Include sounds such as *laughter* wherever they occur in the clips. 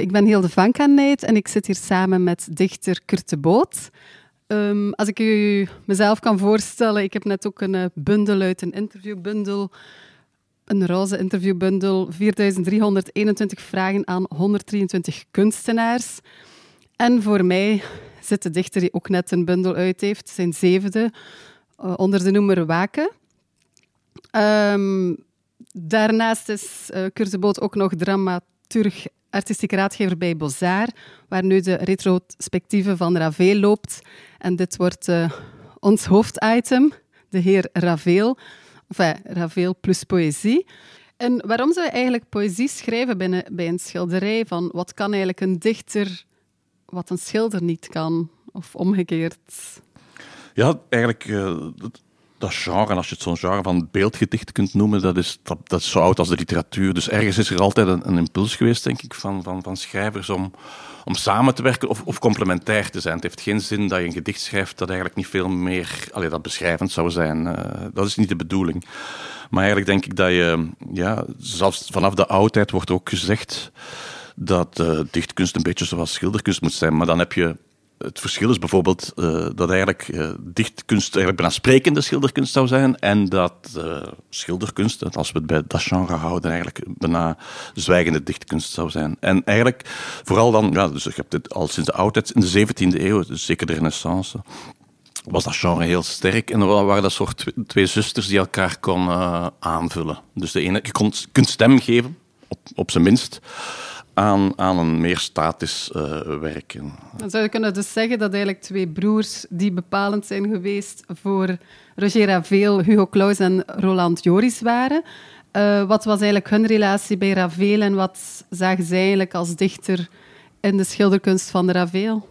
Ik ben Hilde van Kanijt en ik zit hier samen met dichter Kurt de Boot. Um, als ik u mezelf kan voorstellen, ik heb net ook een uh, bundel uit, een interviewbundel, een roze interviewbundel, 4321 vragen aan 123 kunstenaars. En voor mij zit de dichter die ook net een bundel uit heeft, zijn zevende, uh, onder de noemer Waken. Um, Daarnaast is uh, Kurt de Boot ook nog dramaturg, artistiek raadgever bij Bozar, waar nu de retrospectieve van Ravel loopt. En dit wordt uh, ons hoofditem, de heer Ravel. Enfin, Ravel plus poëzie. En waarom zou je eigenlijk poëzie schrijven binnen, bij een schilderij? Van wat kan eigenlijk een dichter wat een schilder niet kan? Of omgekeerd? Ja, eigenlijk... Uh, dat genre, als je het zo'n genre van beeldgedicht kunt noemen, dat is, dat, dat zo oud als de literatuur. Dus ergens is er altijd een, een impuls geweest, denk ik, van, van, van schrijvers om, om samen te werken of, of complementair te zijn. Het heeft geen zin dat je een gedicht schrijft dat eigenlijk niet veel meer allee, dat beschrijvend zou zijn. Uh, dat is niet de bedoeling. Maar eigenlijk denk ik dat je, ja, zelfs vanaf de oudheid wordt ook gezegd dat uh, dichtkunst een beetje zoals schilderkunst moet zijn. Maar dan heb je het verschil is bijvoorbeeld uh, dat eigenlijk uh, dichtkunst eigenlijk bijna sprekende schilderkunst zou zijn en dat uh, schilderkunst, als we het bij dat genre houden, eigenlijk bijna zwijgende dichtkunst zou zijn. En eigenlijk vooral dan, ja, dus je hebt het al sinds de oudheid, in de 17e eeuw, dus zeker de renaissance, was dat genre heel sterk. En er waren dat soort twee zusters die elkaar konden aanvullen. Dus de ene, je kon, kunt stem geven, op, op zijn minst aan, aan een meer statisch uh, werk. Dan zou je kunnen dus zeggen dat eigenlijk twee broers die bepalend zijn geweest voor Roger Ravel, Hugo Claus en Roland Joris waren. Uh, wat was eigenlijk hun relatie bij Ravel en wat zagen zij eigenlijk als dichter in de schilderkunst van de Ravel?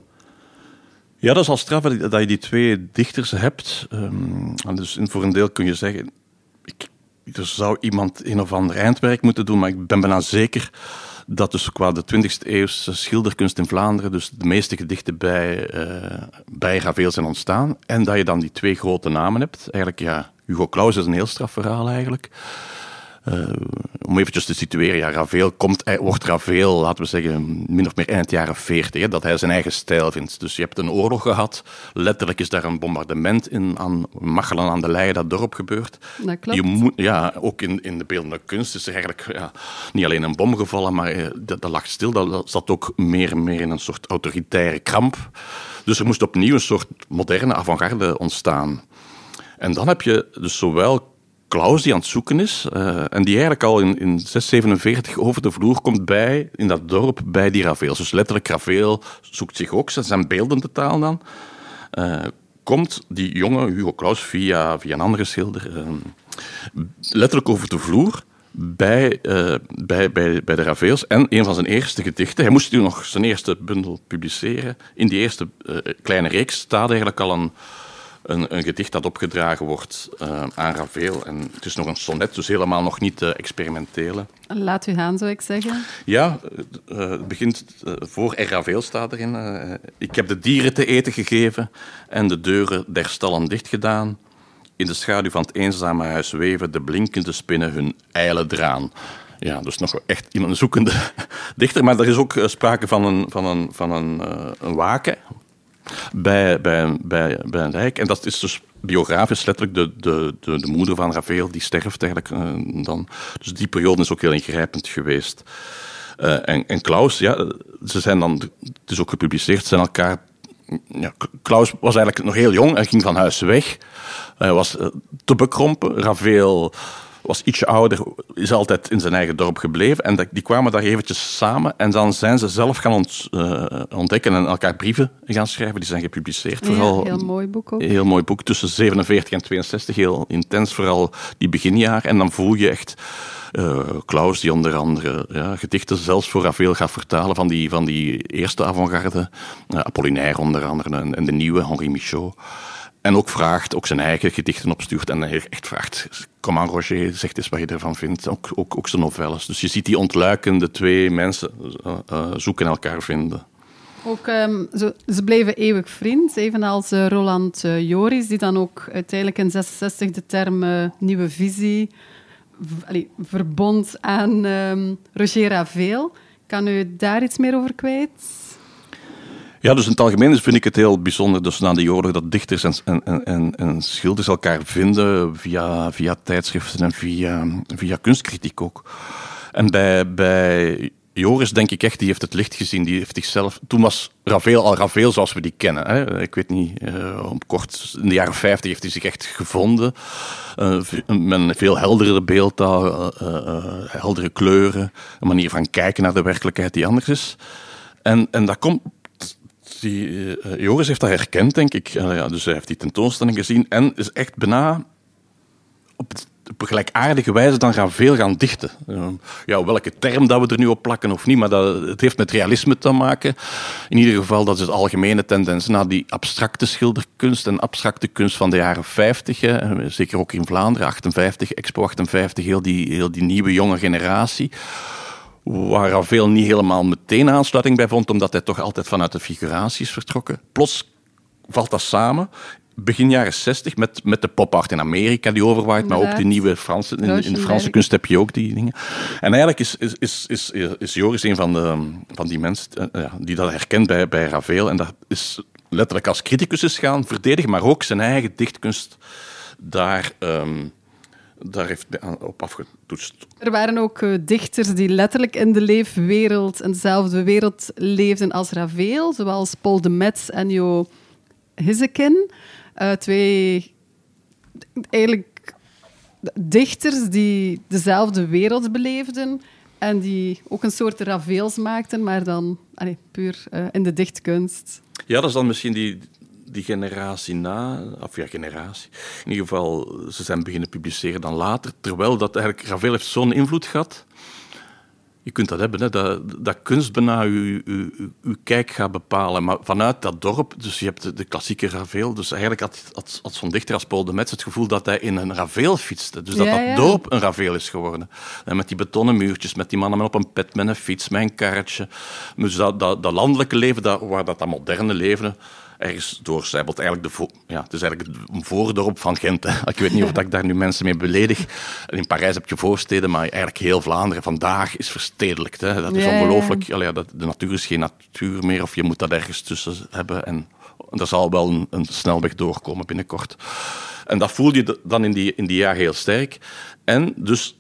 Ja, dat is al straf dat je die twee dichters hebt. Um, dus voor een deel kun je zeggen, ik, er zou iemand een of ander eindwerk moeten doen, maar ik ben bijna zeker dat dus qua de 20e eeuwse schilderkunst in Vlaanderen dus de meeste gedichten bij, uh, bij Ravel zijn ontstaan. En dat je dan die twee grote namen hebt. Eigenlijk, ja, Hugo Claus is een heel straf verhaal eigenlijk. Uh, om eventjes te situeren, ja, Ravel komt, wordt Ravel, laten we zeggen, min of meer eind jaren 40, hè, dat hij zijn eigen stijl vindt. Dus je hebt een oorlog gehad, letterlijk is daar een bombardement in aan Machelen aan de Leie, dat dorp gebeurt. Dat klopt. Je moet, ja, ook in, in de beeldende kunst is er eigenlijk ja, niet alleen een bom gevallen, maar eh, dat, dat lag stil, dat zat ook meer en meer in een soort autoritaire kramp. Dus er moest opnieuw een soort moderne avant-garde ontstaan. En dan heb je dus zowel Klaus die aan het zoeken is uh, en die eigenlijk al in, in 647 over de vloer komt bij, in dat dorp, bij die Ravel. Dus letterlijk Ravel zoekt zich ook, zijn beeldende taal dan. Uh, komt die jonge Hugo Claus via, via een andere schilder uh, letterlijk over de vloer bij, bij, bij, bij de Ravels. En een van zijn eerste gedichten, hij moest nu nog zijn eerste bundel publiceren. In die eerste kleine reeks staat eigenlijk al een, een, een, gedicht dat opgedragen wordt uh, aan Ravel. En het is nog een sonnet, dus helemaal nog niet uh, experimentele. Laat u gaan, zou ik zeggen. Ja, uh, het begint voor R. Ravel staat erin. ik heb de dieren te eten gegeven en de deuren der stallen dicht gedaan. In de schaduw van het eenzame huis weven de blinkende spinnen hun ijle draan. Ja, dus nog echt iemand zoekende *laughs* dichter. Maar er is ook sprake van een, van een, van een, een waken, bij, bij, bij, een rijk. En dat is dus biografisch letterlijk de, de, de, de moeder van Ravel, die sterft eigenlijk uh, dan. Dus die periode is ook heel ingrijpend geweest. Uh, en, en Klaus, ja, ze zijn dan, het is ook gepubliceerd, zijn elkaar ja, Klaus was eigenlijk nog heel jong en ging van huis weg. Hij was te bekrompen. Ravel was ietsje ouder, is altijd in zijn eigen dorp gebleven. En die kwamen daar eventjes samen. En dan zijn ze zelf gaan ont, uh, ontdekken en elkaar brieven gaan schrijven. Die zijn gepubliceerd. Ja, vooral, heel mooi boek ook. Heel mooi boek, tussen 47 en 62. Heel intens, vooral die beginjaren. En dan voel je echt... Uh, Klaus, die onder andere ja, gedichten zelfs voor Ravel gaat vertalen van die, van die eerste avant-garde. Uh, Apollinaire onder andere en, en de nieuwe Henri Michaud. En ook vraagt, ook zijn eigen gedichten opstuurt. En echt vraagt, kom aan Roger, zeg eens wat je ervan vindt. Ook, ook, ook zijn novelles. Dus je ziet die ontluikende twee mensen uh, zoeken elkaar vinden. Ook, um, ze, ze, bleven eeuwig vriend, evenals uh, Roland Joris, die dan ook uiteindelijk in 66 de term nieuwe visie verbond aan um, Roger Ravel. Kan u daar iets meer over kwijt? Ja, dus in het algemeen vind ik het heel bijzonder dus na de oorlog dat dichters en, en, en, en, schilders elkaar vinden via, via tijdschriften en via, via kunstkritiek ook. En bij, bij Joris denk ik echt, die heeft het licht gezien, die heeft zichzelf... Toen was Ravel al Ravel zoals we die kennen. Hè. Ik weet niet, uh, kort, in de jaren 50 heeft hij zich echt gevonden. Uh, met een veel helderder beeldtaal, uh, heldere kleuren, een manier van kijken naar de werkelijkheid die anders is. En, en dat komt die, uh, Joris heeft dat herkend, denk ik. Uh, ja, dus hij heeft die tentoonstelling gezien en is echt bijna op, op gelijkaardige wijze dan gaan veel gaan dichten. Uh, ja, welke term dat we er nu op plakken of niet, maar dat, het heeft met realisme te maken. In ieder geval, dat is de algemene tendens naar die abstracte schilderkunst en abstracte kunst van de jaren 50. Hè, zeker ook in Vlaanderen, 58, Expo 58, heel die, heel die nieuwe jonge generatie waar Ravel niet helemaal meteen aansluiting bij vond, omdat hij toch altijd vanuit de figuratie is vertrokken. Plots valt dat samen. Begin jaren 60 met, met de pop-art in Amerika die overwaait, maar ook de nieuwe Franse. In, in, de Franse kunst heb je ook die dingen. En eigenlijk is, is, is, is, is Joris een van, de, van die mensen uh, die dat herkent bij, bij Ravel. En dat is letterlijk als criticus is gaan verdedigen, maar ook zijn eigen dichtkunst daar. Um, daar heeft op afgetoetst. Er waren ook uh, dichters die letterlijk in de leefwereld, in dezelfde wereld leefden als Ravel, zoals Paul de Metz en Jo Hissekin. Uh, twee eigenlijk dichters die dezelfde wereld beleefden en die ook een soort Ravels maakten, maar dan allez, puur uh, in de dichtkunst. Ja, dat is dan misschien die, die generatie na, of ja, generatie, in ieder geval, ze zijn beginnen publiceren dan later, terwijl dat eigenlijk, Ravel heeft zo'n invloed gehad. Je kunt dat hebben, hè, dat, dat kunst bijna uw, kijk gaat bepalen. Maar vanuit dat dorp, dus je hebt de, de klassieke Ravel, dus eigenlijk had, had, had zo'n dichter als Paul de Metz het gevoel dat hij in een Ravel fietste. Dus dat ja, dat dorp een Ravel is geworden. En met die betonnen muurtjes, met die mannen op een pet, met een fiets, met een karretje. Dus dat, dat, dat landelijke leven, dat, waar dat, dat moderne leven ergens doorcijpelt. Eigenlijk de ja, het is eigenlijk een voordorp van Gent. Hè. Ik weet niet of ik daar nu mensen mee beledig. In Parijs heb je voorsteden, maar eigenlijk heel Vlaanderen vandaag is verstedelijkt. Hè. Dat is ja, ongelooflijk. Ja. de natuur is geen natuur meer, of je moet dat ergens tussen hebben. En er zal wel een, een snelweg doorkomen binnenkort. En dat voel je dan in die, in die jaren heel sterk. En dus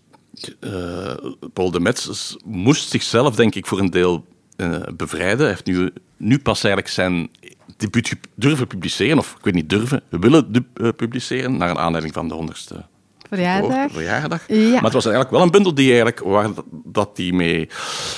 uh, Paul de Metz moest zichzelf, denk ik, voor een deel uh, bevrijden. Hij heeft nu, nu pas eigenlijk zijn debuut durven publiceren, of ik weet niet durven, we willen uh, publiceren, naar een aanleiding van de honderdste verjaardag. verjaardag. Ja. Maar het was eigenlijk wel een bundel die eigenlijk, waar dat die mee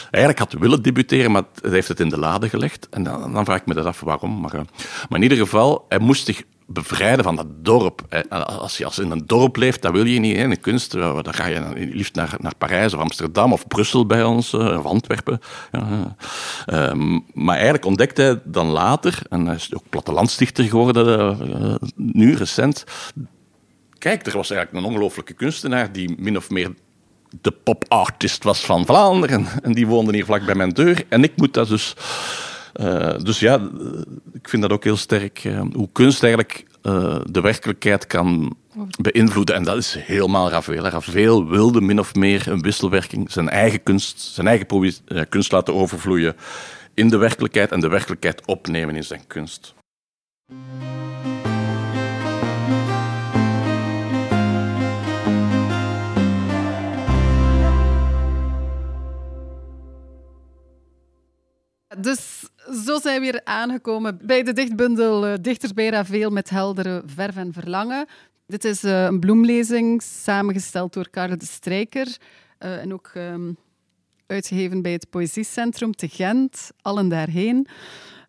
eigenlijk had willen debuteren, maar hij heeft het in de lade gelegd. En dan, dan vraag ik me dat af waarom. Maar, uh, maar in ieder geval, hij moest zich bevrijden van dat dorp. Als je als in een dorp leeft, dat wil je niet. In kunst, dan ga je liefst naar, naar Parijs of Amsterdam of Brussel bij ons, eh, of Antwerpen. Ehm, maar eigenlijk ontdekte hij dan later, en hij is ook plattelandstichter geworden nu, recent. Kijk, er was eigenlijk een ongelooflijke kunstenaar die min of meer de pop-artist was van Vlaanderen. En die woonde hier vlak bij mijn deur. En ik moet dat dus uh, dus ja, ik vind dat ook heel sterk. Uh, hoe kunst eigenlijk uh, de werkelijkheid kan beïnvloeden. En dat is helemaal Ravel. Ravel wilde min of meer een wisselwerking, zijn eigen kunst, zijn eigen kunst laten overvloeien in de werkelijkheid en de werkelijkheid opnemen in zijn kunst. Dus zo zijn we weer aangekomen bij de dichtbundel uh, Dichters bij Ravel met heldere verf en verlangen. Dit is uh, een bloemlezing samengesteld door Karel de Strijker uh, en ook um, uitgegeven bij het Poëziecentrum te Gent, allen daarheen.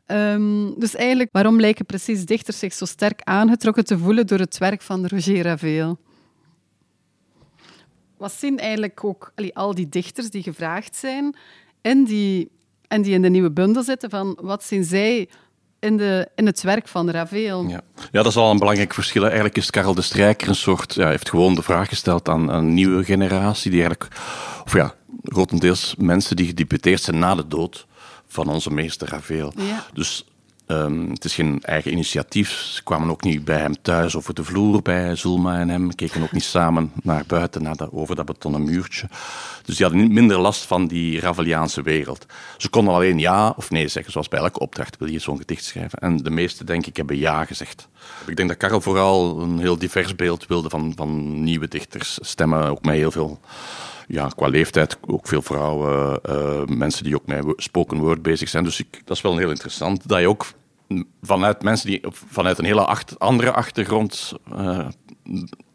Um, dus eigenlijk, waarom lijken precies dichters zich zo sterk aangetrokken te voelen door het werk van Roger Ravel? Wat zien eigenlijk ook al die dichters die gevraagd zijn en die, en die in de nieuwe bundel zitten, van wat zien zij in, de, in het werk van Ravel. Ja. ja, dat is al een belangrijk verschil. Eigenlijk is Karel de Strijker een soort, ja, heeft gewoon de vraag gesteld aan een nieuwe generatie, die eigenlijk, of ja, grotendeels mensen die gedeputeerd zijn na de dood van onze meester Ravel. Ja. Dus um, het is geen eigen initiatief. Ze kwamen ook niet bij hem thuis over de vloer bij Zulma en hem. Keken ook niet samen naar buiten naar over dat betonnen muurtje. Dus die hadden minder last van die Raveliaanse wereld. Ze konden alleen ja of nee zeggen, zoals bij elke opdracht wil je zo'n gedicht schrijven. En de meesten, denk ik, hebben ja gezegd. Ik denk dat Karel vooral een heel divers beeld wilde van, van nieuwe dichters. Stemmen ook met heel veel ja, qua leeftijd ook veel vrouwen, uh, mensen die ook met spoken word bezig zijn. Dus ik, dat is wel heel interessant. Dat je ook vanuit mensen die vanuit een hele andere achtergrond uh,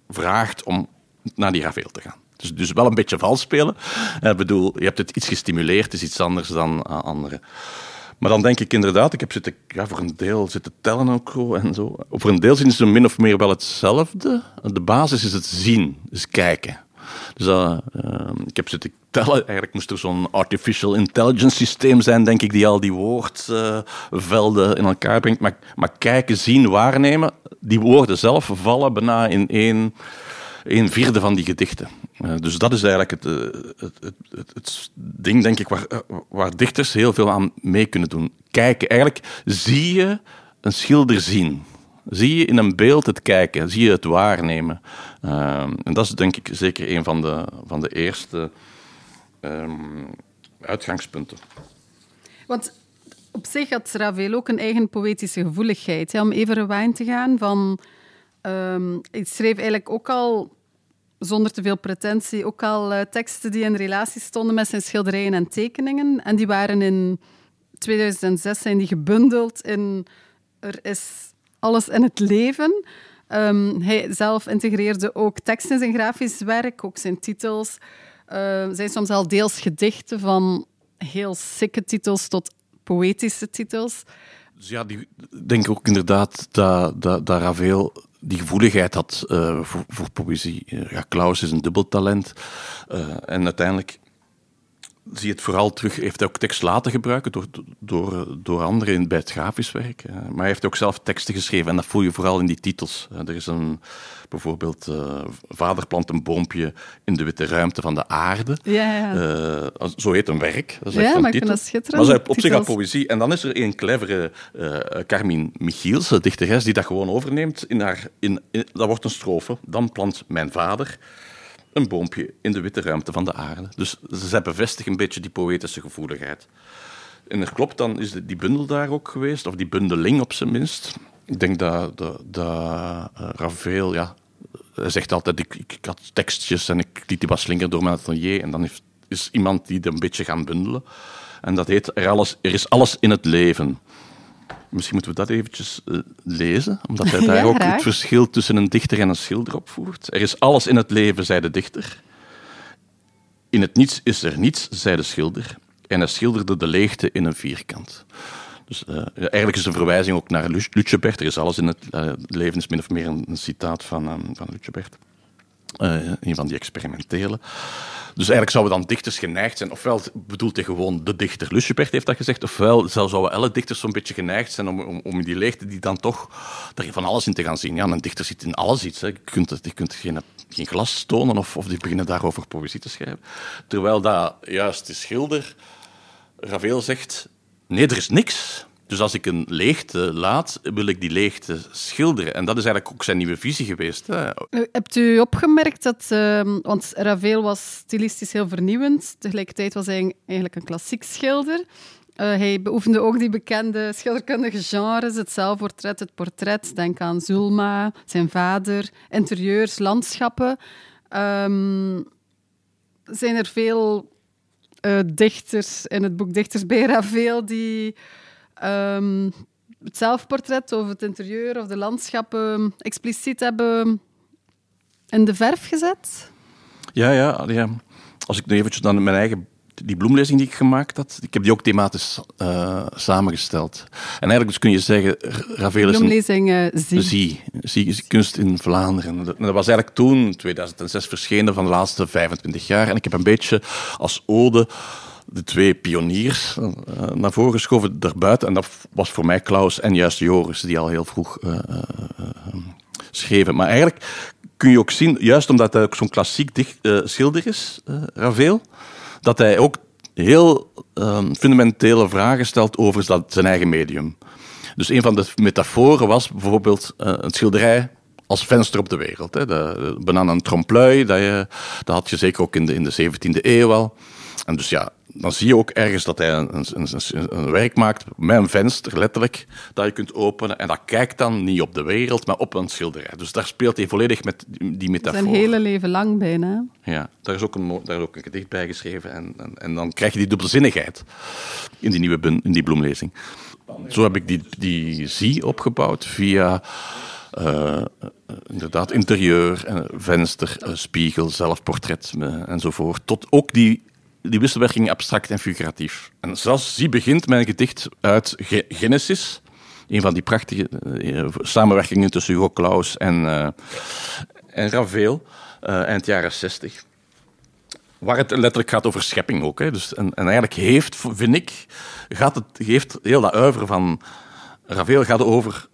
vraagt om naar die Ravel te gaan. Dus, dus wel een beetje vals spelen. Ik bedoel, je hebt het iets gestimuleerd, is iets anders dan uh, anderen. Maar dan denk ik inderdaad, ik heb zitten, ja, voor een deel zitten tellen ook en zo. Voor een deel zien ze min of meer wel hetzelfde. De basis is het zien, dus kijken. Dus uh, ik heb zitten tellen. Eigenlijk moest er zo'n artificial intelligence systeem zijn, denk ik, die al die woordvelden in elkaar brengt. Maar, maar kijken, zien, waarnemen, die woorden zelf vallen bijna in één, één vierde van die gedichten. Uh, dus dat is eigenlijk het, het, het, het, het ding, denk ik, waar, waar dichters heel veel aan mee kunnen doen. Kijken, eigenlijk zie je een schilder zien. Zie je in een beeld het kijken, zie je het waarnemen. Um, en dat is denk ik zeker een van de, van de eerste um, uitgangspunten. Want op zich had Ravel ook een eigen poëtische gevoeligheid. Hè, om even rewind te gaan van... Um, ik schreef eigenlijk ook al, zonder te veel pretentie, ook al uh, teksten die in relatie stonden met zijn schilderijen en tekeningen. En die waren in 2006 zijn die gebundeld in... Er is alles in het leven. Um, hij zelf integreerde ook tekst in zijn grafisch werk, ook zijn titels. Uh, zijn soms al deels gedichten van heel sikke titels tot poëtische titels. Dus ja, ik denk ook inderdaad dat, dat, dat die gevoeligheid had uh, voor, voor, poëzie. Ja, Klaus is een dubbeltalent. Uh, en uiteindelijk zie je het vooral terug. Hij heeft ook tekst laten gebruiken door, door, door anderen bij het grafisch werk. Maar hij heeft ook zelf teksten geschreven en dat voel je vooral in die titels. Er is een, bijvoorbeeld uh, Vader plant een boompje in de witte ruimte van de aarde. Ja, ja. Uh, zo heet een werk. Dat is ja, een maar titel. dat schitterend. Maar op zich al poëzie. En dan is er een clevere uh, Carmien Michiels, dichteres, die dat gewoon overneemt. In haar, in, in, dat wordt een strofe. Dan plant mijn vader een boompje in de witte ruimte van de aarde. Dus zij bevestigen een beetje die poëtische gevoeligheid. En dat klopt, dan is die bundel daar ook geweest, of die bundeling op zijn minst. Ik denk dat, dat, dat uh, Ravel, ja, hij zegt altijd, ik, ik, had tekstjes en ik liet die wat slingeren door mijn atelier. En dan is iemand die dat een beetje gaan bundelen. En dat heet, er, alles, er is alles in het leven. Misschien moeten we dat eventjes uh, lezen, omdat hij *laughs* daar ja, ook graag. het verschil tussen een dichter en een schilder opvoert. Er is alles in het leven, zei de dichter. In het niets is er niets, zei de schilder. En hij schilderde de leegte in een vierkant. Dus uh, eigenlijk is een verwijzing ook naar Lutjebert. Er is alles in het uh, leven, is min of meer een, een citaat van, um, van Lutjebert. Uh, een van die experimentele. Dus eigenlijk zouden dan dichters geneigd zijn, ofwel bedoelt hij gewoon de dichter, Lusjebert heeft dat gezegd, ofwel zouden alle dichters zo'n beetje geneigd zijn om, om, om die leegte die dan toch er van alles in te gaan zien. Ja, een dichter ziet in alles iets. Hè. Je kunt, je kunt geen, geen glas tonen of, of die beginnen daarover poëzie te schrijven. Terwijl dat juist de schilder, Ravel zegt, nee, er is niks. Dus als ik een leegte laat, wil ik die leegte schilderen. En dat is eigenlijk ook zijn nieuwe visie geweest. Hè. Hebt u opgemerkt dat... Uh, want Ravel was stilistisch heel vernieuwend. Tegelijkertijd was hij eigenlijk een klassiek schilder. Uh, hij beoefende ook die bekende schilderkundige genres. Het zelfportret, het portret. Denk aan Zulma, zijn vader. Interieurs, landschappen. Um, zijn er veel uh, dichters in het boek Dichters bij Ravel die ehm, het zelfportret of het interieur of de landschappen expliciet hebben in de verf gezet? Ja, ja, ja. Als ik nu eventjes naar mijn eigen die bloemlezing die ik gemaakt had, ik heb die ook thematisch uh, samengesteld. En eigenlijk dus kun je zeggen, Ravel is bloemlezing, uh, zie. zie. Zie, kunst in Vlaanderen. Dat, dat was eigenlijk toen, 2006, verschenen van de laatste 25 jaar. En ik heb een beetje als ode de twee pioniers uh, naar voren geschoven daarbuiten. En dat was voor mij Klaus en juist Joris, die al heel vroeg schreven. Maar eigenlijk kun je ook zien, juist omdat hij ook zo'n klassiek dicht, schilder is, Ravel dat hij ook heel um, fundamentele vragen stelt over zijn eigen medium. Dus een van de metaforen was bijvoorbeeld een schilderij als venster op de wereld. Hè. De, de een trompe dat, je, dat had je zeker ook in de, in de 17e eeuw al. En dus ja, dan zie je ook ergens dat hij een, een, een, werk maakt met een venster, letterlijk, dat je kunt openen. En dat kijkt dan niet op de wereld, maar op een schilderij. Dus daar speelt hij volledig met die metafoor. Zijn hele leven lang bijna. Ja, daar is ook een, daar is ook een gedicht bij geschreven. En, en, en dan krijg je die dubbelzinnigheid in die nieuwe in die bloemlezing. Zo heb ik die, die zie opgebouwd via... Uh, inderdaad, interieur, venster, spiegel, zelfportret enzovoort. Tot ook die die wisselwerking abstract en figuratief. En zelfs die begint een gedicht uit Genesis, een van die prachtige uh, samenwerkingen tussen Hugo Claus en, uh, en Ravel, uh, eind jaren 60. Waar het letterlijk gaat over schepping ook. Hè. Dus, en, en eigenlijk heeft, vind ik, gaat het, heeft heel dat uiveren van Ravel gaat over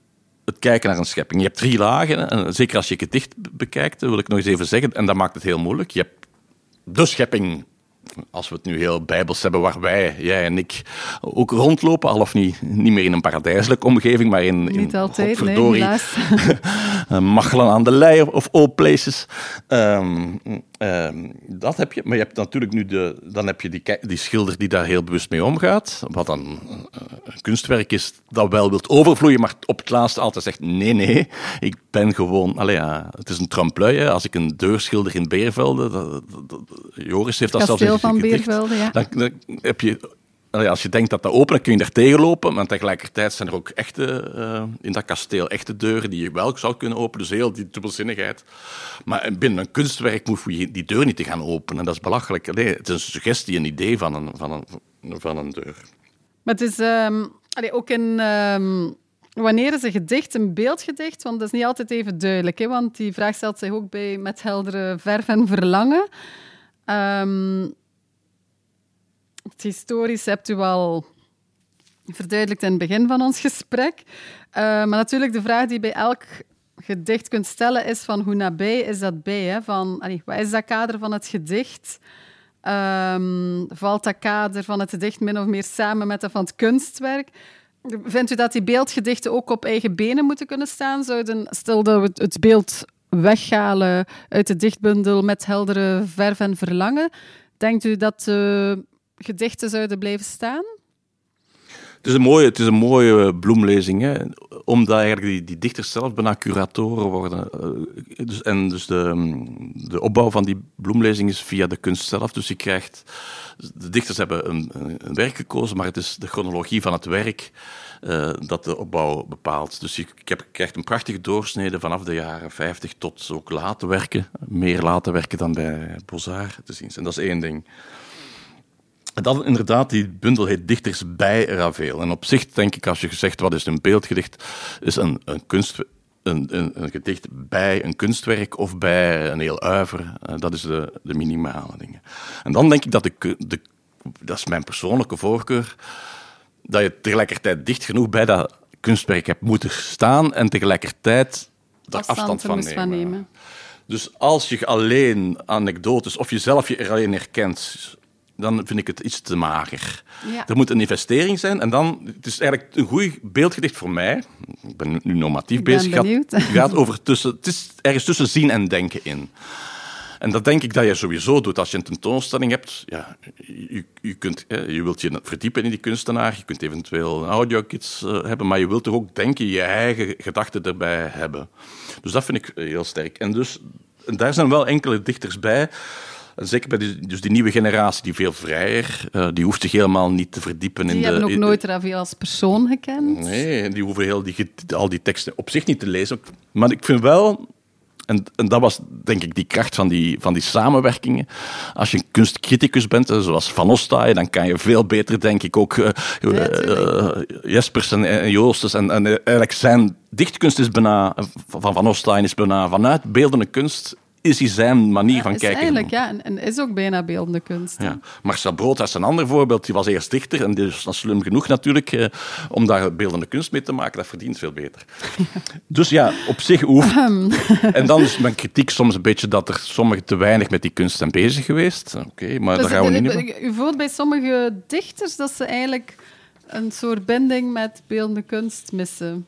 het kijken naar een schepping. Je hebt drie lagen, en zeker als je gedicht bekijkt, wil ik nog eens even zeggen, en dat maakt het heel moeilijk. Je hebt de schepping als we het nu heel bijbels hebben, waar wij, jij en ik, ook rondlopen, al of niet, niet meer in een paradijselijke omgeving, maar in... in niet altijd, nee, helaas. *laughs* Machelen aan de lei of all places. Um, um, dat heb je. Maar je hebt natuurlijk nu de... Dan heb je die, die schilder die daar heel bewust mee omgaat. Wat dan een kunstwerk is dat wel wilt overvloeien, maar op het laatste altijd zegt, nee, nee, ik ben gewoon... Allee, ja, het is een trompe Als ik een deur schilder in Beervelde, dat, dat, Joris heeft dat zelfs in van Beervelde, ja. Dan, dan heb je als je denkt dat dat open is, kun je daar tegenlopen, maar tegelijkertijd zijn er ook echte, uh, in dat kasteel echte deuren die je wel zou kunnen openen. Dus heel die dubbelzinnigheid. Maar binnen een kunstwerk moet je die deur niet te gaan openen. En dat is belachelijk. Nee, het is een suggestie, een idee van een, van een, van een deur. Maar het is um, ook in... Um, wanneer is een gedicht een beeldgedicht? Want dat is niet altijd even duidelijk. Hè? Want die vraag stelt zich ook bij met heldere verf en verlangen. Um, het historisch hebt u al verduidelijkt in het begin van ons gesprek. Uh, maar natuurlijk, de vraag die bij elk gedicht kunt stellen is van hoe nabij is dat bij? Hè? Van, wat is dat kader van het gedicht? Um, valt dat kader van het gedicht min of meer samen met dat van het kunstwerk? Vindt u dat die beeldgedichten ook op eigen benen moeten kunnen staan? Zouden, stel dat we het beeld weghalen uit de dichtbundel met heldere verf en verlangen, denkt u dat gedichten zouden blijven staan? Het is een mooie, het is een mooie bloemlezing, hè? omdat eigenlijk die, dichters zelf bijna curatoren worden. Eh, dus, en dus de, de opbouw van die bloemlezing is via de kunst zelf. Dus je krijgt, de dichters hebben een, een werk gekozen, maar het is de chronologie van het werk uh, dat de opbouw bepaalt. Dus je, krijgt een prachtige doorsnede vanaf de jaren 50 tot ook laten werken. Meer laten werken dan bij Bozar te zien. En dat is één ding. Dat inderdaad, die bundel heet Dichters bij Ravel. En op zich denk ik, als je zegt wat is een beeldgedicht, is een, een kunst, een, een, een, gedicht bij een kunstwerk of bij een heel uiver. Uh, dat is de, de minimale dingen. En dan denk ik dat de, de dat is mijn persoonlijke voorkeur, dat je tegelijkertijd dicht genoeg bij dat kunstwerk hebt moeten staan en tegelijkertijd daar afstand, van nemen. van nemen. Dus als je alleen anekdotes of jezelf je er alleen herkent dan vind ik het iets te mager. Er moet een investering zijn en dan, het is eigenlijk een goed beeldgedicht voor mij. Ik ben nu normatief ik bezig. Het gaat, gaat over tussen, het is ergens tussen zien en denken in. En dat denk ik dat je sowieso doet als je een tentoonstelling hebt. Ja, je, je, kunt, je wilt je verdiepen in die kunstenaar, je kunt eventueel een audio-kits uh, hebben, maar je wilt toch ook denken, je eigen gedachten erbij hebben. Dus dat vind ik heel sterk. En dus en daar zijn wel enkele dichters bij zeker bij die, dus die nieuwe generatie, die veel vrijer, uh, die hoeft zich helemaal niet te verdiepen die in de... Die hebben ook nooit Ravel als persoon gekend. Nee, die hoeven heel die, al die teksten op zich niet te lezen. Maar ik vind wel en, en, dat was denk ik die kracht van die, van die samenwerkingen. Als je een kunstcriticus bent, zoals Van Ostaaij, dan kan je veel beter, denk ik, ook uh, uh, Jespers en, en Joostes. En, en eigenlijk zijn dichtkunst is bijna, van Van Ostaaij is bijna vanuit beeldende kunst is hij zijn manier van kijken. Eigenlijk, ja. En, en, is ook bijna beeldende kunst. Ja. Marcel Brood is een ander voorbeeld. Die was eerst dichter en die is dan slim genoeg natuurlijk eh, om daar beeldende kunst mee te maken. Dat verdient veel beter. *laughs* Dus ja, op zich hoeft... *laughs* en dan is mijn kritiek soms een beetje dat er sommigen te weinig met die kunst zijn bezig geweest. Oké, maar dus daar gaan we niet U voelt bij sommige dichters dat ze eigenlijk een soort binding met beeldende kunst missen.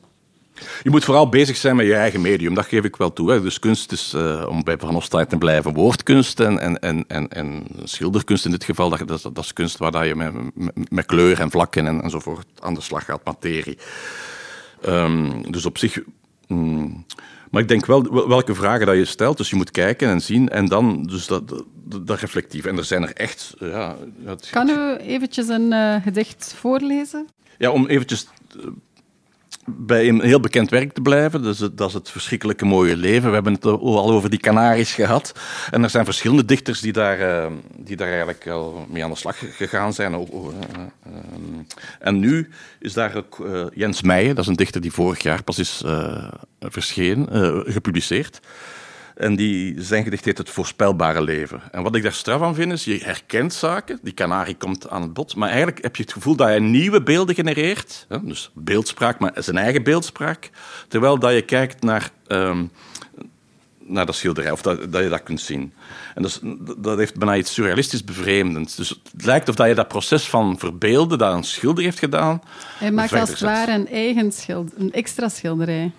Je moet vooral bezig zijn met je eigen medium, dat geef ik wel toe. Hè. Dus kunst is, uh, om bij Van Ostaaij te blijven, woordkunst en, en, en, en, en schilderkunst in dit geval, dat, dat, dat is kunst waar je met, met, met, kleur en vlakken en, enzovoort aan de slag gaat, materie. Um, dus op zich... Mm, maar ik denk wel welke vragen dat je stelt. Dus je moet kijken en zien en dan dus dat, dat, dat reflectief. En er zijn er echt... Ja, het, kan u eventjes een uh, gedicht voorlezen? Ja, om eventjes bij een heel bekend werk te blijven. Dus dat is het verschrikkelijke mooie leven. We hebben het al over die Canaries gehad. En er zijn verschillende dichters die daar, uh, die daar eigenlijk al mee aan de slag gegaan zijn. Uh, uh, en nu is daar ook eh, Jens Meijen, dat is een dichter die vorig jaar pas is eh, verschenen, eh, gepubliceerd. En die, zijn gedicht heet Het voorspelbare leven. En wat ik daar straf aan vind, is je herkent zaken. Die kanarie komt aan het bod. Maar eigenlijk heb je het gevoel dat je nieuwe beelden genereert. Hè? Dus beeldspraak, maar zijn eigen beeldspraak. Terwijl dat je kijkt naar, um, naar dat schilderij, of dat, dat je dat kunt zien. En dat, dat heeft bijna iets surrealistisch bevreemdends. Dus het lijkt of dat je dat proces van verbeelden dat een schilder heeft gedaan... Hij maakt als het ware een eigen schilder, een extra schilderij.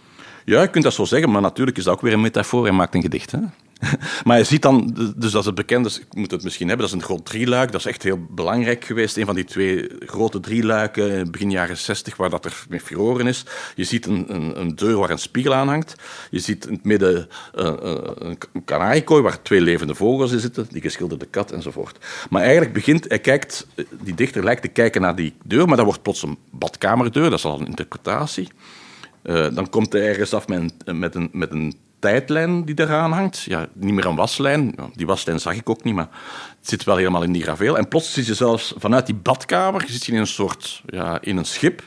Ja, je kunt dat zo zeggen, maar natuurlijk is dat ook weer een metafoor. Hij maakt een gedicht. Hè? *laughs* Maar je ziet dan, dus dat is het bekende, ik moet het misschien hebben, dat is een groot drieluik. Dat is echt heel belangrijk geweest. Een van die twee grote drieluiken begin jaren 60, waar dat er met furoren is. Je ziet een, een, een, deur waar een spiegel aan hangt. Je ziet in het midden uh, een kanariekooi waar twee levende vogels in zitten, die geschilderde kat enzovoort. Maar eigenlijk begint, hij kijkt, die dichter lijkt te kijken naar die deur, maar dat wordt plots een badkamerdeur, dat is al een interpretatie. Uh, dan komt hij ergens af met een, met een, met een tijdlijn die eraan hangt. Ja, niet meer een waslijn. Die waslijn zag ik ook niet, maar het zit wel helemaal in die graveel. En plots zit je zelfs vanuit die badkamer zit je in een soort ja, in een schip.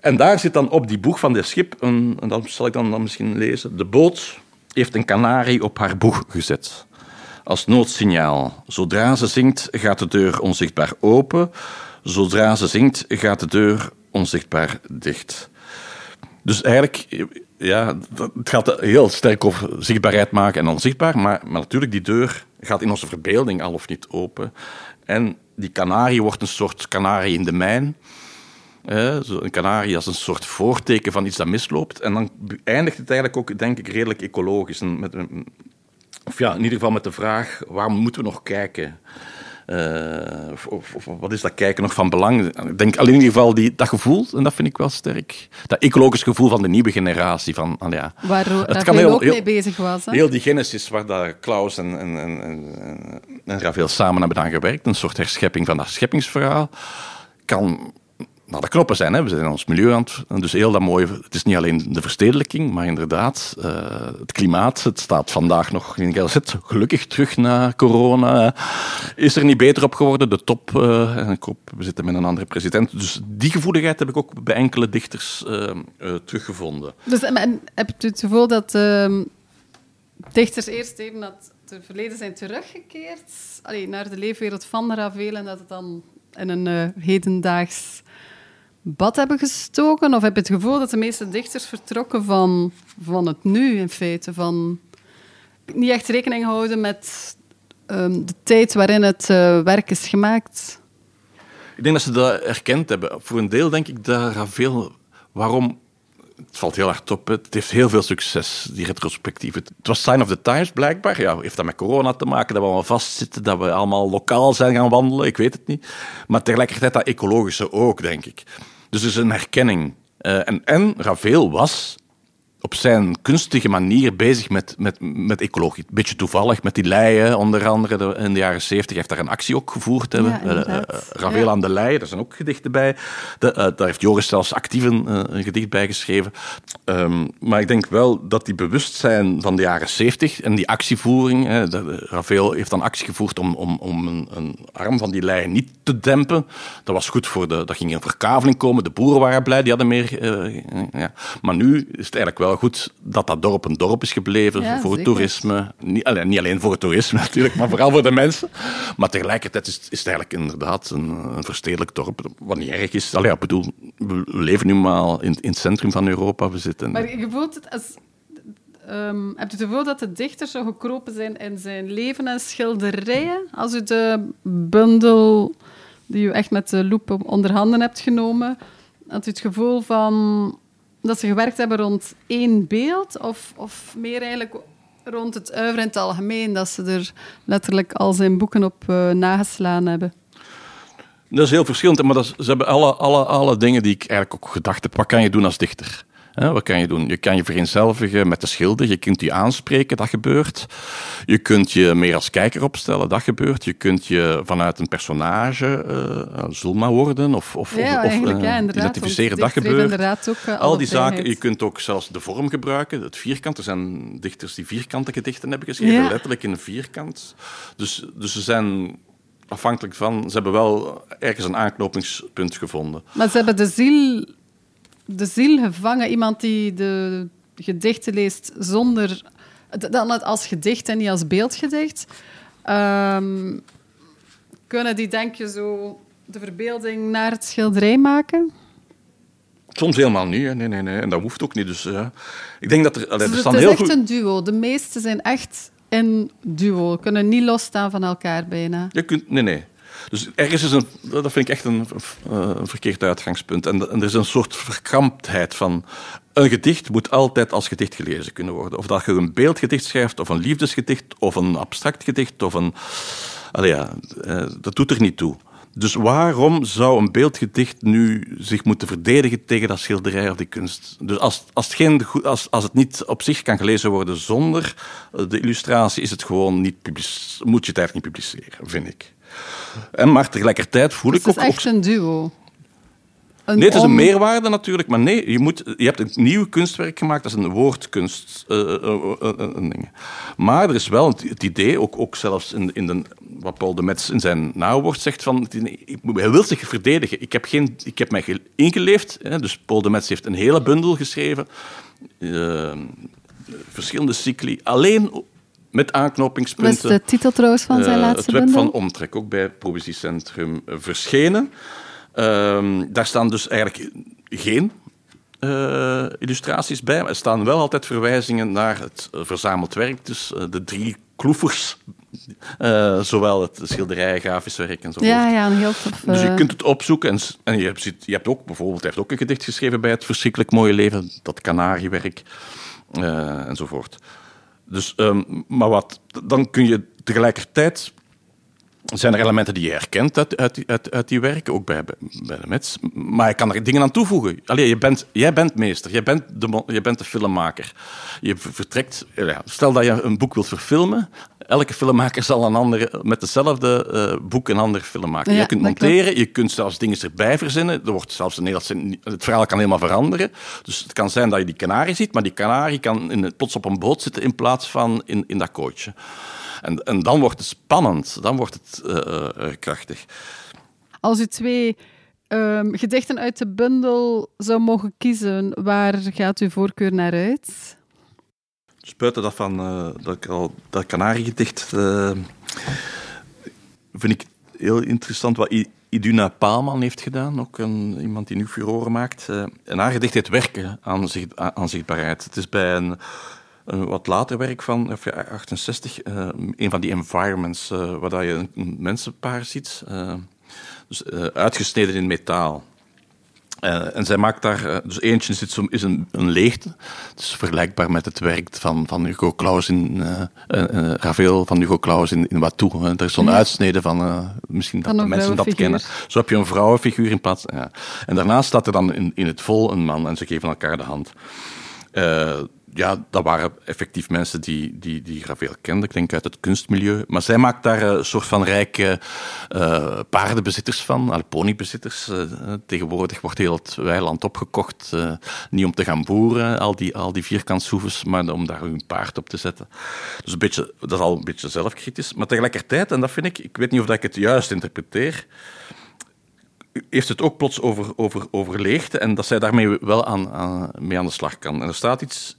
En daar zit dan op die boeg van dit schip, een, en dat zal ik dan, dan misschien lezen. De boot heeft een kanarie op haar boeg gezet. Als noodsignaal. Zodra ze zingt, gaat de deur onzichtbaar open. Zodra ze zingt, gaat de deur onzichtbaar dicht. Dus eigenlijk, ja, het gaat heel sterk over zichtbaarheid maken en onzichtbaar, maar, maar natuurlijk, die deur gaat in onze verbeelding al of niet open. En die kanarie wordt een soort kanarie in de mijn. een kanarie als een soort voorteken van iets dat misloopt. En dan eindigt het eigenlijk ook, denk ik, redelijk ecologisch. met, of ja, in ieder geval met de vraag, waarom moeten we nog kijken? Uh, of, of, wat is dat kijken nog van belang? Ik denk alleen in ieder geval die, dat gevoel, en dat vind ik wel sterk. Dat ecologisch gevoel van de nieuwe generatie. Van, ja, waar Ravel ook mee bezig was. Hè? Heel die genesis waar dat Klaus en, en, en, en, en Ravel samen hebben aan gewerkt, een soort herschepping van dat scheppingsverhaal, kan nou, de knoppen zijn. Hè. We zijn in ons milieu aan het... Dus heel dat mooie... Het is niet alleen de verstedelijking, maar inderdaad uh, het klimaat. Het staat vandaag nog in Gelzet gelukkig terug na corona. Is er niet beter op geworden. De top... En ik hoop, we zitten met een andere president. Dus die gevoeligheid heb ik ook bij enkele dichters uh, teruggevonden. Dus en, heb je het gevoel dat ehm, dichters eerst even naar het verleden zijn teruggekeerd? Naar de leefwereld van Ravel en dat het dan in een hedendaags bad hebben gestoken? Of heb je het gevoel dat de meeste dichters vertrokken van, van het nu in feite? Van niet echt rekening houden met um, de tijd waarin het uh, werk is gemaakt? Ik denk dat ze dat erkend hebben. Voor een deel denk ik dat veel. Waarom? Het valt heel hard op. Het heeft heel veel succes, die retrospectief. Het was Sign of the Times blijkbaar. Ja, heeft dat met corona te maken, dat we allemaal vastzitten, dat we allemaal lokaal zijn gaan wandelen? Ik weet het niet. Maar tegelijkertijd dat ecologische ook, denk ik. Dus er is een herkenning. Uh, en, en Ravel was op zijn kunstige manier bezig met, met, met ecologie. Een beetje toevallig met die leien, onder andere in de jaren zeventig. heeft daar een actie ook gevoerd. Ja, uh, Ravel aan de leien, daar zijn ook gedichten bij. De, daar heeft Joris zelfs actief een, gedicht bij geschreven. Um, maar ik denk wel dat die bewustzijn van de jaren zeventig en die actievoering... Hè, Ravel heeft dan actie gevoerd om, om, om een, een, arm van die leien niet te dempen. Dat was goed voor de... Dat ging een verkaveling komen. De boeren waren blij, die hadden meer... ja. Maar nu is het eigenlijk wel goed dat dat dorp een dorp is gebleven voor het toerisme. Niet alleen, niet alleen voor het toerisme *laughs* natuurlijk, maar vooral voor de mensen. Maar tegelijkertijd is, is het eigenlijk inderdaad een, een verstedelijk dorp, wat niet erg is. Allee, ik bedoel, we leven nu maar in, in het centrum van Europa. We zitten... Maar je voelt het als... Um, heb je het gevoel dat de dichter zo gekropen zijn in zijn leven en schilderijen? Als u de bundel die u echt met de loep onder handen hebt genomen, had u het gevoel van dat ze gewerkt hebben rond één beeld of, of meer eigenlijk rond het uiveren in het algemeen, dat ze er letterlijk al zijn boeken op uh, nageslaan hebben? Dat is heel verschillend, maar dat ze hebben alle, alle, alle dingen die ik eigenlijk ook gedacht heb. Wat kan je doen als dichter? Wat kan je doen? Je kan je vereenzelvigen met de schilder, je kunt die aanspreken, dat gebeurt. Je kunt je meer als kijker opstellen, dat gebeurt. Je kunt je vanuit een personage uh, Zulma worden of, of, ja, of, uh, identificeren, dat gebeurt. Ook, uh, Al die zaken, je kunt ook zelfs de vorm gebruiken, het vierkant. Er zijn dichters die vierkante gedichten hebben geschreven, letterlijk in een vierkant. Dus, dus ze zijn afhankelijk van, ze hebben wel ergens een aanknopingspunt gevonden. Maar ze hebben de ziel de ziel gevangen. Iemand die de gedichten leest zonder... Dan als gedicht en niet als beeldgedicht. Um, kunnen die, denk je, zo de verbeelding naar het schilderij maken? Soms helemaal niet. Nee, nee, nee. En dat hoeft ook niet. Dus, ja. Ik denk dat er... Allee, dus er staan het is heel echt goed... een duo. De meeste zijn echt een duo. Kunnen niet losstaan van elkaar bijna. Je kunt... Nee, nee. Dus ergens is een, dat vind ik echt een, een verkeerd uitgangspunt. En, er is een soort verkramptheid van. Een gedicht moet altijd als gedicht gelezen kunnen worden. Of dat je een beeldgedicht schrijft, of een liefdesgedicht, of een abstract gedicht, of een. Allee, ja, eh, dat doet er niet toe. Dus waarom zou een beeldgedicht nu zich moeten verdedigen tegen dat schilderij of die kunst? Dus als, als, het, geen, als, als het niet op zich kan gelezen worden zonder de illustratie, is het gewoon niet moet je het eigenlijk niet publiceren, vind ik. En maar tegelijkertijd voel dus ik ook... Het is echt een duo. Een nee, het is een meerwaarde natuurlijk, maar nee, je, moet, je hebt een nieuw kunstwerk gemaakt, dat is een woordkunst. Uh, uh, uh, maar er is wel het, idee, ook, ook zelfs in, in de, wat Paul de Metz in zijn nawoord zegt, van, hij wil zich verdedigen. Ik heb, geen, ik heb mij ingeleefd, hè, dus Paul de Metz heeft een hele bundel geschreven, verschillende cycli, alleen met aanknopingspunten. Is de titel trouwens van zijn uh, laatste Het web bundel? van omtrek, ook bij Poëziecentrum verschenen. Uh, daar staan dus eigenlijk geen uh, illustraties bij, maar er staan wel altijd verwijzingen naar het verzameld werk. Dus de drie kloefers, zowel het schilderij, grafisch werk en zo. Ja, ja, een heel tof. Dus je kunt het opzoeken en, en je, hebt, je hebt ook bijvoorbeeld, hij heeft ook een gedicht geschreven bij het verschrikkelijk mooie leven, dat kanariewerk enzovoort. Dus, um, maar wat, dan kun je tegelijkertijd. Zijn er elementen die je herkent uit, uit, uit, uit die werken, ook bij, bij de Mets. Maar je kan er dingen aan toevoegen. Allee, je bent, jij bent meester, jij bent, de, je bent de filmmaker. Je vertrekt, ja, stel dat je een boek wilt verfilmen. Elke filmmaker zal een andere, met hetzelfde uh, boek een andere film maken. Ja, je kunt monteren, klopt. je kunt zelfs dingen erbij verzinnen. Er wordt zelfs een Nederlandse, het verhaal kan helemaal veranderen. Dus het kan zijn dat je die kanarie ziet, maar die kanarie kan in, plots op een boot zitten in plaats van in, in dat kootje. En, en dan wordt het spannend, dan wordt het uh, uh, krachtig. Als u twee um, gedichten uit de bundel zou mogen kiezen, waar gaat uw voorkeur naar uit? Dus buiten dat van uh, dat, al, dat kanariegedicht uh, vind ik heel interessant wat I, Iduna Paalman heeft gedaan, ook een, iemand die nu furoren maakt. Uh, en haar gedicht heet Werken aan, zicht, aan zichtbaarheid. Het is bij een, een wat later werk van 68, een van die environments waar dat je een, een mensenpaar ziet, dus, uitgesneden in metaal. Uh, en zij maakt daar, uh, dus eentje zit zo, is een, een leegte. Het is vergelijkbaar met het werk van, van Hugo Claus in, uh, Ravel van Hugo Claus in, in Watou. Er is zo'n Ja. uitsnede van, misschien dat de mensen dat kennen. Zo heb je een vrouwenfiguur in plaats. Ja. En daarnaast staat er dan in, in het vol een man en ze geven elkaar de hand. Ja, dat waren effectief mensen die, die, die kenden, ik denk uit het kunstmilieu. Maar zij maakt daar een soort van rijke uh, paardenbezitters van, ponybezitters. Uh, tegenwoordig wordt heel het weiland opgekocht, niet om te gaan boeren, al die, al die vierkantshoeves, maar om daar hun paard op te zetten. Dus een beetje, dat is al een beetje zelfkritisch. Maar tegelijkertijd, en dat vind ik, ik weet niet of ik het juist interpreteer, heeft het ook plots over, over, over en dat zij daarmee wel aan, aan, mee aan de slag kan. En er staat iets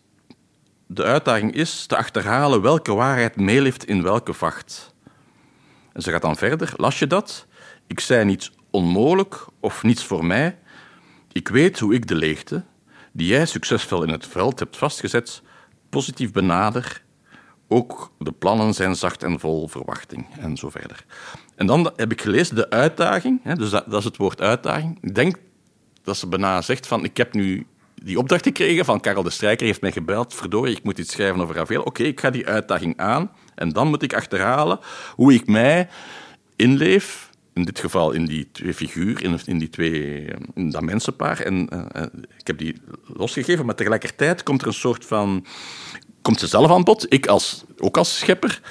de uitdaging is te achterhalen welke waarheid meeleeft in welke vacht. En ze gaat dan verder. Las je dat? Ik zei niets onmogelijk of niets voor mij. Ik weet hoe ik de leegte, die jij succesvol in het veld hebt vastgezet, positief benader. Ook de plannen zijn zacht en vol verwachting. En zo verder. En dan heb ik gelezen de uitdaging, dus dat, dat is het woord uitdaging. Ik denk dat ze bijna zegt van ik heb nu die opdracht gekregen van Karel de Strijker, heeft mij gebeld. Verdorie, ik moet iets schrijven over Ravel. Oké, ik ga die uitdaging aan. En dan moet ik achterhalen hoe ik mij inleef. In dit geval in die twee figuur, in, die twee, in dat mensenpaar. En uh, ik heb die losgegeven, maar tegelijkertijd komt er een soort van... Komt ze zelf aan bod, ik als, ook als schepper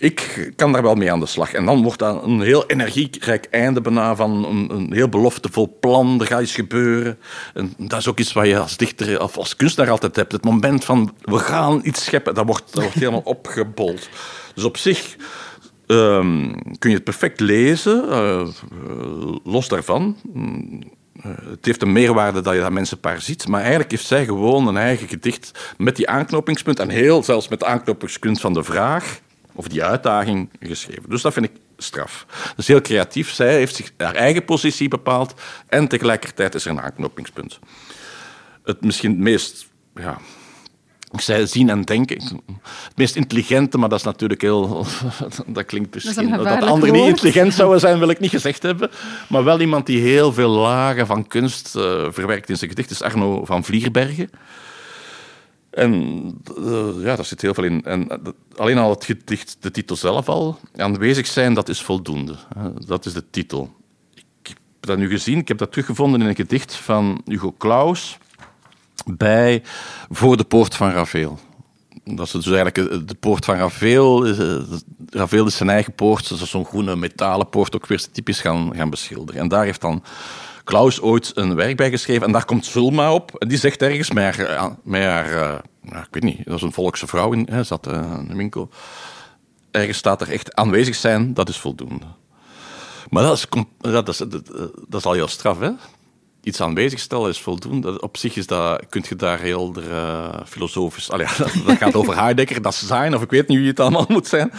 ik kan daar wel mee aan de slag. En dan wordt dat een heel energierijk einde bijna van een, een heel beloftevol plan. Er gaat iets gebeuren. En dat is ook iets wat je als dichter of als kunstenaar altijd hebt. Het moment van we gaan iets scheppen, dat wordt, dat wordt helemaal *laughs* opgebold. Dus op zich um, kun je het perfect lezen, uh, los daarvan. Uh, het heeft een meerwaarde dat je dat mensenpaar ziet, maar eigenlijk heeft zij gewoon een eigen gedicht met die aanknopingspunt en heel zelfs met de aanknopingspunt van de vraag of die uitdaging geschreven. Dus dat vind ik straf. Dus heel creatief. Zij heeft zich haar eigen positie bepaald en tegelijkertijd is er een aanknopingspunt. Het misschien het meest, ja, ik zei zien en denken. Het meest intelligente, maar dat is natuurlijk heel. *laughs* Dat klinkt misschien. Dat, dat anderen niet intelligent zouden zijn, wil ik niet gezegd hebben. Maar wel iemand die heel veel lagen van kunst uh, verwerkt in zijn gedicht, is Arno van Vlierbergen. En uh, ja, daar zit heel veel in. En uh, alleen al het gedicht, de titel zelf al, aanwezig zijn, dat is voldoende. Uh, dat is de titel. Ik heb dat nu gezien, ik heb dat teruggevonden in een gedicht van Hugo Claus bij Voor de Poort van Ravel. Dat is dus eigenlijk de poort van Ravel. Ravel is zijn eigen poort, zo'n groene metalen poort, ook weer typisch gaan, gaan beschilderen. En daar heeft dan Klaus ooit een werk bij geschreven en daar komt Zulma op. En die zegt ergens met haar, eh, met haar uh, ik weet niet, dat is een volkse vrouw in, hè, zat uh, in de winkel. Ergens staat er echt aanwezig zijn, dat is voldoende. Maar dat is, dat is, dat is al heel straf, hè? Iets aanwezig stellen is voldoende. Op zich is dat, kun je daar heel uh, filosofisch... Allee, dat, *laughs* dat, gaat over Heidegger, dat zijn, of ik weet niet wie het allemaal *laughs* moet zijn.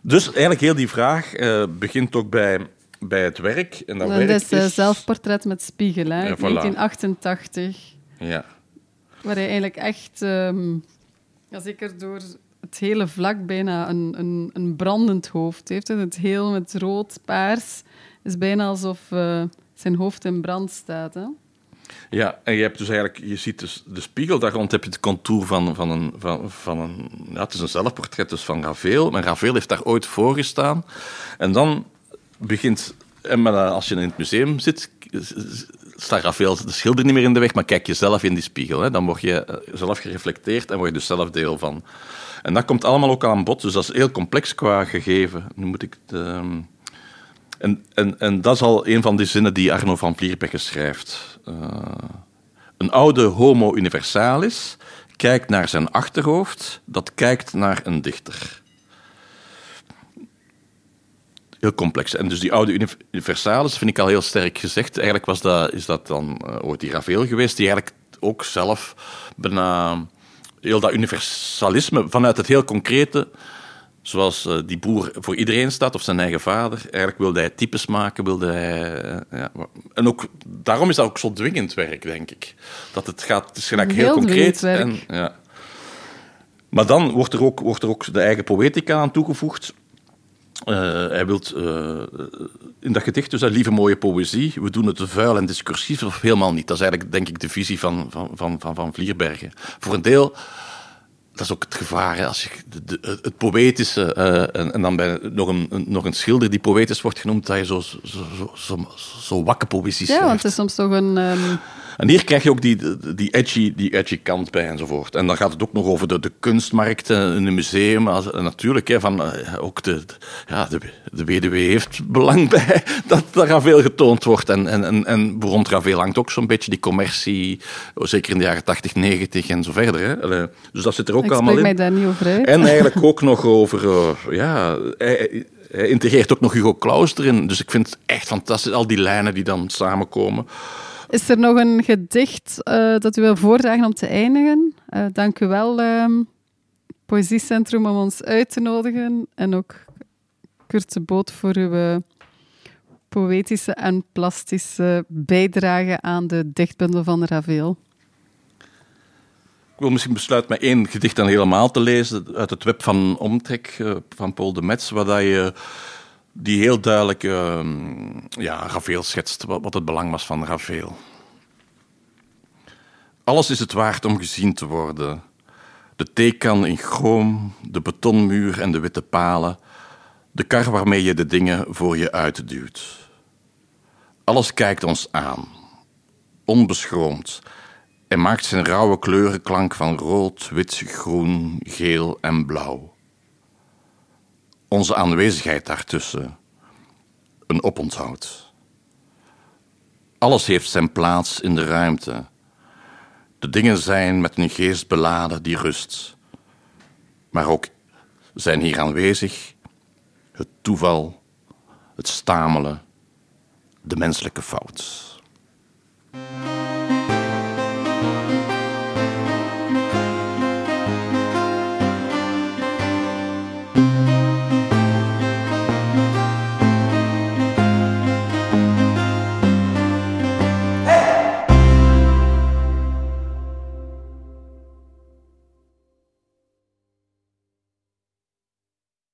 Dus eigenlijk heel die vraag begint ook bij bij het werk. En dat, dat is, is... zelfportret met spiegel, hè, 1988. Ja. Waar hij eigenlijk echt, um, ja, zeker door het hele vlak, bijna een, een, een brandend hoofd heeft. Het heel met rood, paars. is bijna alsof uh, zijn hoofd in brand staat. Hè? Ja, en je hebt dus eigenlijk, je ziet dus de spiegel, daar rond heb je het contour van, van een, van, van een, ja, het is een zelfportret dus van Ravel, maar Ravel heeft daar ooit voor gestaan. En dan begint... Maar als je in het museum zit, staat Rafael de schilder niet meer in de weg, maar kijk je zelf in die spiegel. Hè. Dan word je eh, zelf gereflecteerd en word je dus zelf deel van. En dat komt allemaal ook aan bod, dus dat is heel complex qua gegeven. Nu moet ik... Ehm, en, en, en dat is al een van die zinnen die Arno van Vlierbeke schrijft. Uh, een oude homo universalis kijkt naar zijn achterhoofd, dat kijkt naar een dichter heel complex. En dus die oude universalis vind ik al heel sterk gezegd. Eigenlijk was dat, is dat dan uh, ooit die Ravel geweest, die eigenlijk ook zelf bijna heel dat universalisme vanuit het heel concrete, zoals uh, die boer voor iedereen staat, of zijn eigen vader. Eigenlijk wilde hij types maken, wilde hij... Uh, ja, en ook, daarom is dat ook zo dwingend werk, denk ik. Dat het gaat, het is gelijk heel, heel concreet. En, ja. Maar dan wordt er, ook, wordt er ook de eigen poëtica aan toegevoegd. Uh, hij wil uh, eh, in dat gedicht dus, lieve mooie poëzie, we doen het vuil en discursief of helemaal niet. Dat is eigenlijk, denk ik, de visie van, van, van, van, van Vlierbergen. Voor een deel, dat is ook het gevaar, hè, als je de, het poëtische, uh, en, en, dan bij nog een, nog een schilder die poëtisch wordt genoemd, dat je zo, zo, zo, zo, zo wakke poëzie schrijft. Ja, want het is soms toch een... Um En hier krijg je ook die, die, edgy, die edgy kant bij enzovoort. En dan gaat het ook nog over de, de kunstmarkten in het museum. Als, natuurlijk, hè, van, eh, ook de, ja, de, de heeft belang *laughs* bij dat er Ravel getoond wordt. En, en, en, en rond Ravel hangt ook zo'n beetje die commercie, zeker in de jaren 80, 90 en zo verder. Hè. Dus dat zit er ook Ik allemaal in. mij daar niet over uit. En *laughs* eigenlijk ook nog over, uh, ja, hij, hij, integreert ook nog Hugo Claus erin. Dus ik vind het echt fantastisch, al die lijnen die dan samenkomen. Is er nog een gedicht uh, dat u wil voordragen om te eindigen? Uh, dank u wel, um, Poëziecentrum, om ons uit te nodigen. En ook Kurt de Boot voor uw poëtische en plastische bijdrage aan de dichtbundel van Ravel. Ik wil misschien besluiten met één gedicht dan helemaal te lezen uit het web van Omtrek van Paul de Metz, waar je die heel duidelijk uh, ja, schetst, wat, het belang was van Ravel. Alles is het waard om gezien te worden. De theekan in chroom, de betonmuur en de witte palen, de kar waarmee je de dingen voor je uitduwt. Alles kijkt ons aan, onbeschroomd, en maakt zijn rauwe kleurenklank van rood, wit, groen, geel en blauw. Onze aanwezigheid daartussen, een oponthoud. Alles heeft zijn plaats in de ruimte. De dingen zijn met een geest beladen die rust. Maar ook zijn hier aanwezig het toeval, het stamelen, de menselijke fout.